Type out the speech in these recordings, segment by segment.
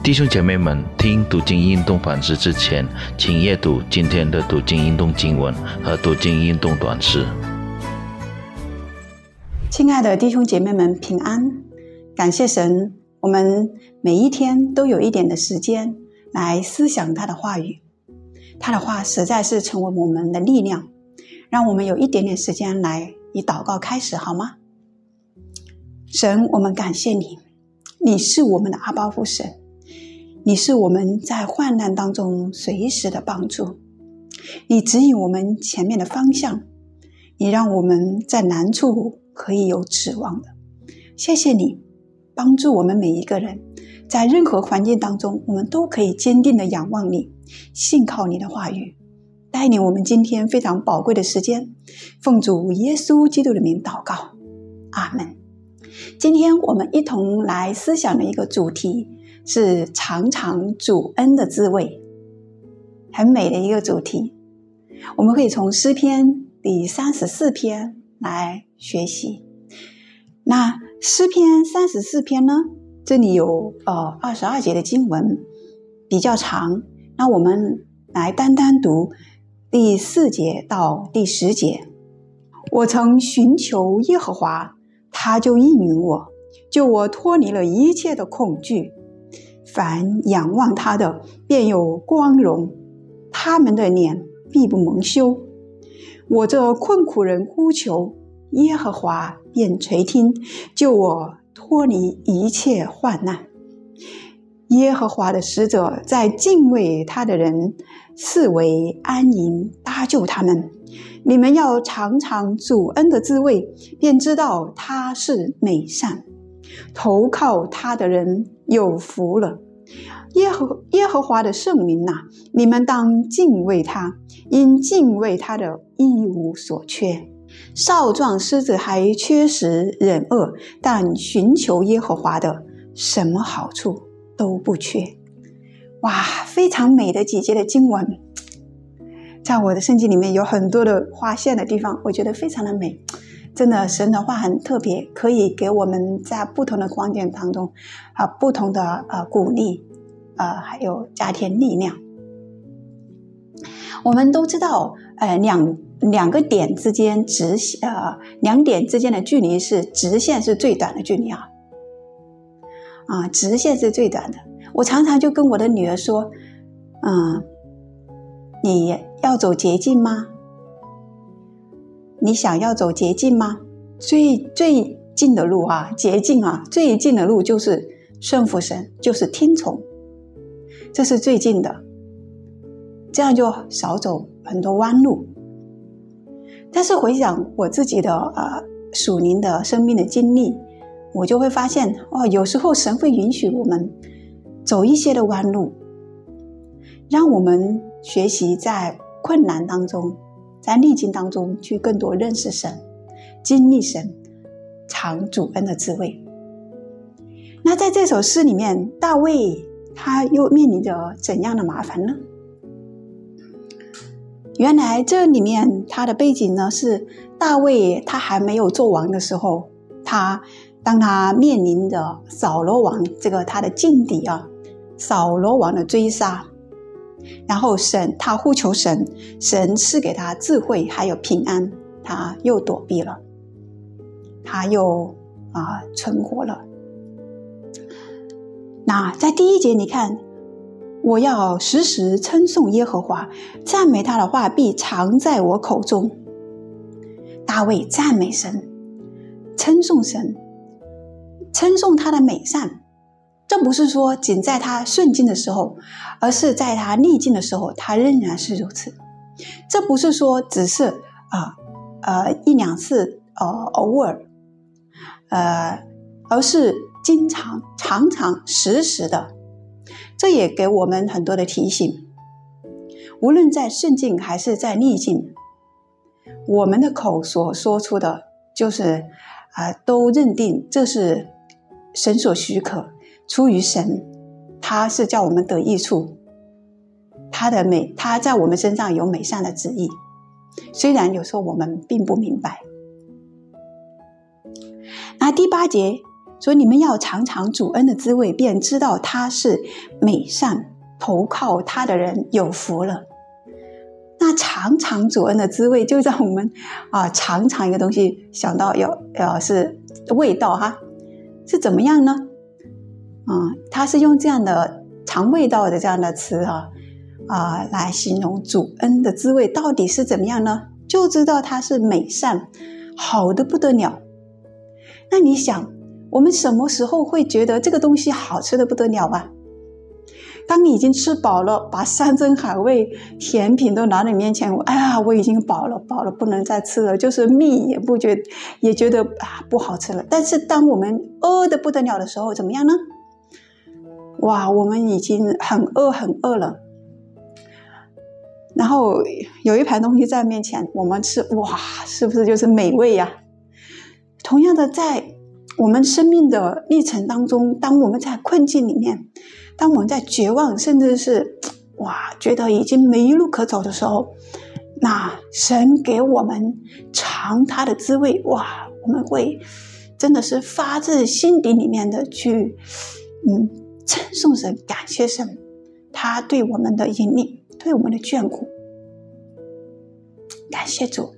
弟兄姐妹们，听读经运动反思之前，请阅读今天的读经运动经文和读经运动短诗。亲爱的弟兄姐妹们，平安！感谢神，我们每一天都有一点的时间来思想他的话语，他的话实在是成为我们的力量。让我们有一点点时间来以祷告开始，好吗？神，我们感谢你，你是我们的阿巴夫神。你是我们在患难当中随时的帮助，你指引我们前面的方向，你让我们在难处可以有指望的。谢谢你帮助我们每一个人，在任何环境当中，我们都可以坚定的仰望你，信靠你的话语，带领我们今天非常宝贵的时间。奉主耶稣基督的名祷告，阿门。今天我们一同来思想的一个主题。是尝尝主恩的滋味，很美的一个主题。我们可以从诗篇第三十四篇来学习。那诗篇三十四篇呢？这里有呃二十二节的经文，比较长。那我们来单单读第四节到第十节。我曾寻求耶和华，他就应允我，救我脱离了一切的恐惧。凡仰望他的，便有光荣；他们的脸必不蒙羞。我这困苦人呼求耶和华，便垂听，救我脱离一切患难。耶和华的使者在敬畏他的人四围安营，搭救他们。你们要尝尝主恩的滋味，便知道他是美善。投靠他的人有福了。耶和耶和华的圣名呐，你们当敬畏他，因敬畏他的一无所缺。少壮狮子还缺食忍饿，但寻求耶和华的，什么好处都不缺。哇，非常美的几节的经文，在我的圣经里面有很多的划线的地方，我觉得非常的美。真的，神的话很特别，可以给我们在不同的光景当中，啊，不同的呃鼓励，呃，还有加添力量。我们都知道，呃，两两个点之间直呃两点之间的距离是直线是最短的距离啊，啊，直线是最短的。我常常就跟我的女儿说，嗯，你要走捷径吗？你想要走捷径吗？最最近的路啊，捷径啊，最近的路就是顺服神，就是听从，这是最近的，这样就少走很多弯路。但是回想我自己的呃属灵的生命的经历，我就会发现哦，有时候神会允许我们走一些的弯路，让我们学习在困难当中。在逆境当中去更多认识神，经历神，尝主恩的滋味。那在这首诗里面，大卫他又面临着怎样的麻烦呢？原来这里面他的背景呢是大卫他还没有做王的时候，他当他面临着扫罗王这个他的劲敌啊，扫罗王的追杀。然后神，他呼求神，神赐给他智慧，还有平安，他又躲避了，他又啊存活了。那在第一节，你看，我要时时称颂耶和华，赞美他的话必藏在我口中。大卫赞美神，称颂神，称颂他的美善。这不是说仅在他顺境的时候，而是在他逆境的时候，他仍然是如此。这不是说只是啊呃一两次呃偶尔，呃，而是经常常常时时的。这也给我们很多的提醒。无论在顺境还是在逆境，我们的口所说出的，就是啊，都认定这是神所许可。出于神，他是叫我们得益处，他的美，他在我们身上有美善的旨意，虽然有时候我们并不明白。那第八节，说你们要尝尝主恩的滋味，便知道他是美善，投靠他的人有福了。那尝尝主恩的滋味，就让我们啊尝尝一个东西，想到要要是味道哈，是怎么样呢？啊，他是用这样的尝味道的这样的词啊啊来形容主恩的滋味到底是怎么样呢？就知道它是美善，好的不得了。那你想，我们什么时候会觉得这个东西好吃的不得了啊？当你已经吃饱了，把山珍海味、甜品都拿你面前，哎呀，我已经饱了，饱了，不能再吃了。就是蜜也不觉，也觉得啊不好吃了。但是当我们饿的不得了的时候，怎么样呢？哇，我们已经很饿很饿了。然后有一盘东西在面前，我们吃，哇，是不是就是美味呀？同样的，在我们生命的历程当中，当我们在困境里面。当我们在绝望，甚至是哇，觉得已经没路可走的时候，那神给我们尝他的滋味，哇，我们会真的是发自心底里面的去，嗯，称颂神，感谢神，他对我们的引领，对我们的眷顾，感谢主。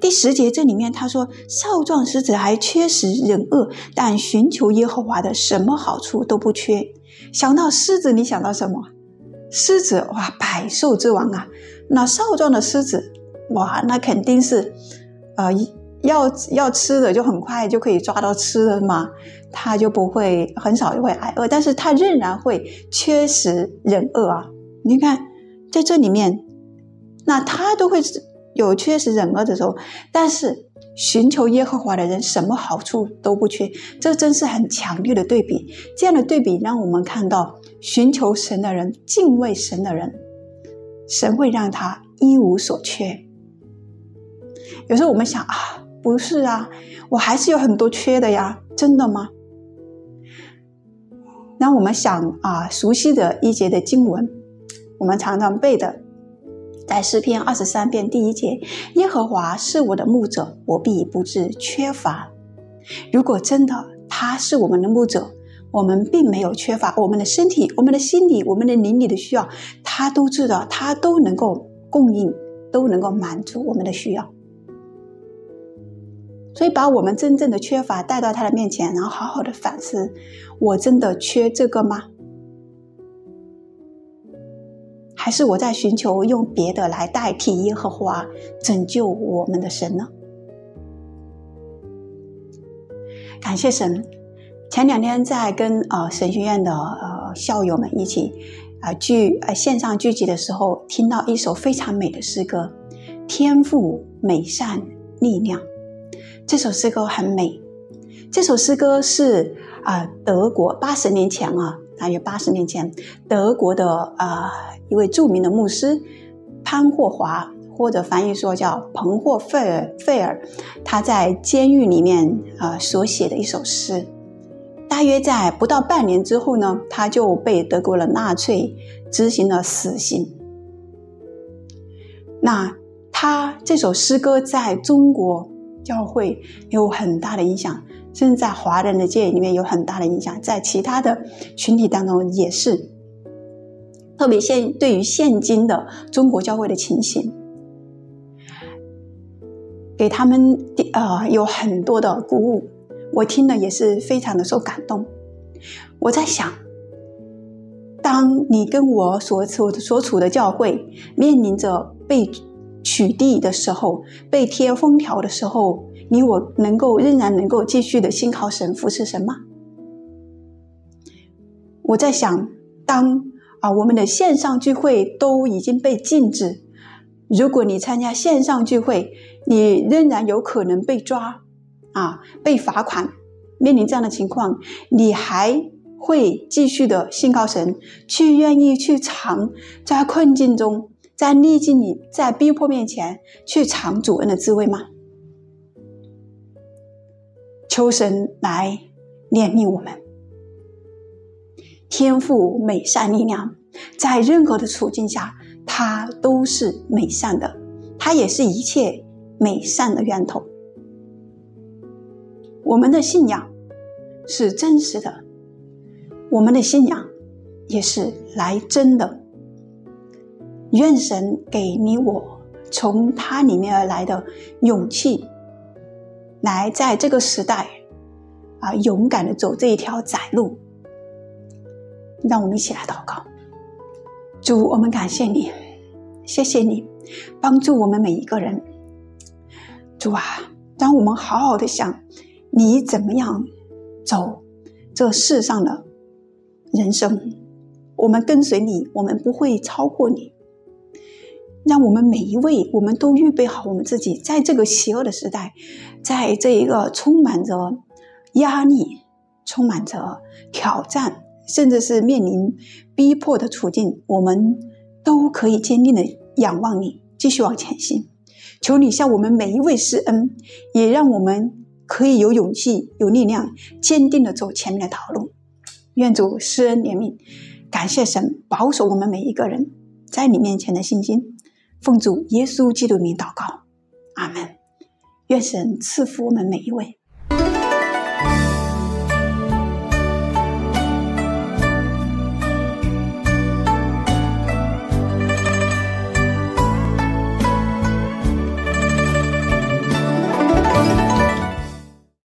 第十节这里面他说，少壮狮子还缺食忍饿，但寻求耶和华的，什么好处都不缺。想到狮子，你想到什么？狮子哇，百兽之王啊！那少壮的狮子哇，那肯定是，呃，要要吃的就很快就可以抓到吃的嘛，他就不会很少就会挨饿，但是他仍然会缺食忍饿啊！你看在这里面，那他都会有缺食忍饿的时候，但是。寻求耶和华的人，什么好处都不缺，这真是很强烈的对比。这样的对比让我们看到，寻求神的人、敬畏神的人，神会让他一无所缺。有时候我们想啊，不是啊，我还是有很多缺的呀，真的吗？那我们想啊，熟悉的一节的经文，我们常常背的。在诗篇二十三篇第一节，耶和华是我的牧者，我必不致缺乏。如果真的他是我们的牧者，我们并没有缺乏我们的身体、我们的心理、我们的灵里的需要，他都知道，他都能够供应，都能够满足我们的需要。所以，把我们真正的缺乏带到他的面前，然后好好的反思：我真的缺这个吗？还是我在寻求用别的来代替耶和华拯救我们的神呢？感谢神！前两天在跟呃神学院的呃校友们一起啊聚呃线上聚集的时候，听到一首非常美的诗歌《天赋美善力量》。这首诗歌很美。这首诗歌是啊德国八十年前啊。大约八十年前，德国的啊一位著名的牧师潘霍华，或者翻译说叫彭霍费尔费尔，他在监狱里面啊所写的一首诗。大约在不到半年之后呢，他就被德国的纳粹执行了死刑。那他这首诗歌在中国教会有很大的影响。甚至在华人的界里面有很大的影响，在其他的群体当中也是，特别现对于现今的中国教会的情形，给他们呃有很多的鼓舞，我听了也是非常的受感动。我在想，当你跟我所处所处的教会面临着被取缔的时候，被贴封条的时候。你我能够仍然能够继续的信靠神服侍神吗？我在想，当啊我们的线上聚会都已经被禁止，如果你参加线上聚会，你仍然有可能被抓啊被罚款，面临这样的情况，你还会继续的信靠神，去愿意去尝在困境中，在逆境里，在逼迫面前去尝主恩的滋味吗？求神来怜悯我们，天赋美善力量，在任何的处境下，它都是美善的，它也是一切美善的源头。我们的信仰是真实的，我们的信仰也是来真的。愿神给你我从他里面而来的勇气，来在这个时代啊，勇敢的走这一条窄路。让我们一起来祷告，主，我们感谢你，谢谢你帮助我们每一个人。主啊，让我们好好的想，你怎么样走这世上的人生，我们跟随你，我们不会超过你。让我们每一位，我们都预备好我们自己，在这个邪恶的时代，在这一个充满着压力、充满着挑战。甚至是面临逼迫的处境，我们都可以坚定的仰望你，继续往前行。求你向我们每一位施恩，也让我们可以有勇气、有力量，坚定的走前面的道路。愿主施恩怜悯，感谢神保守我们每一个人在你面前的信心。奉主耶稣基督名祷告，阿门。愿神赐福我们每一位。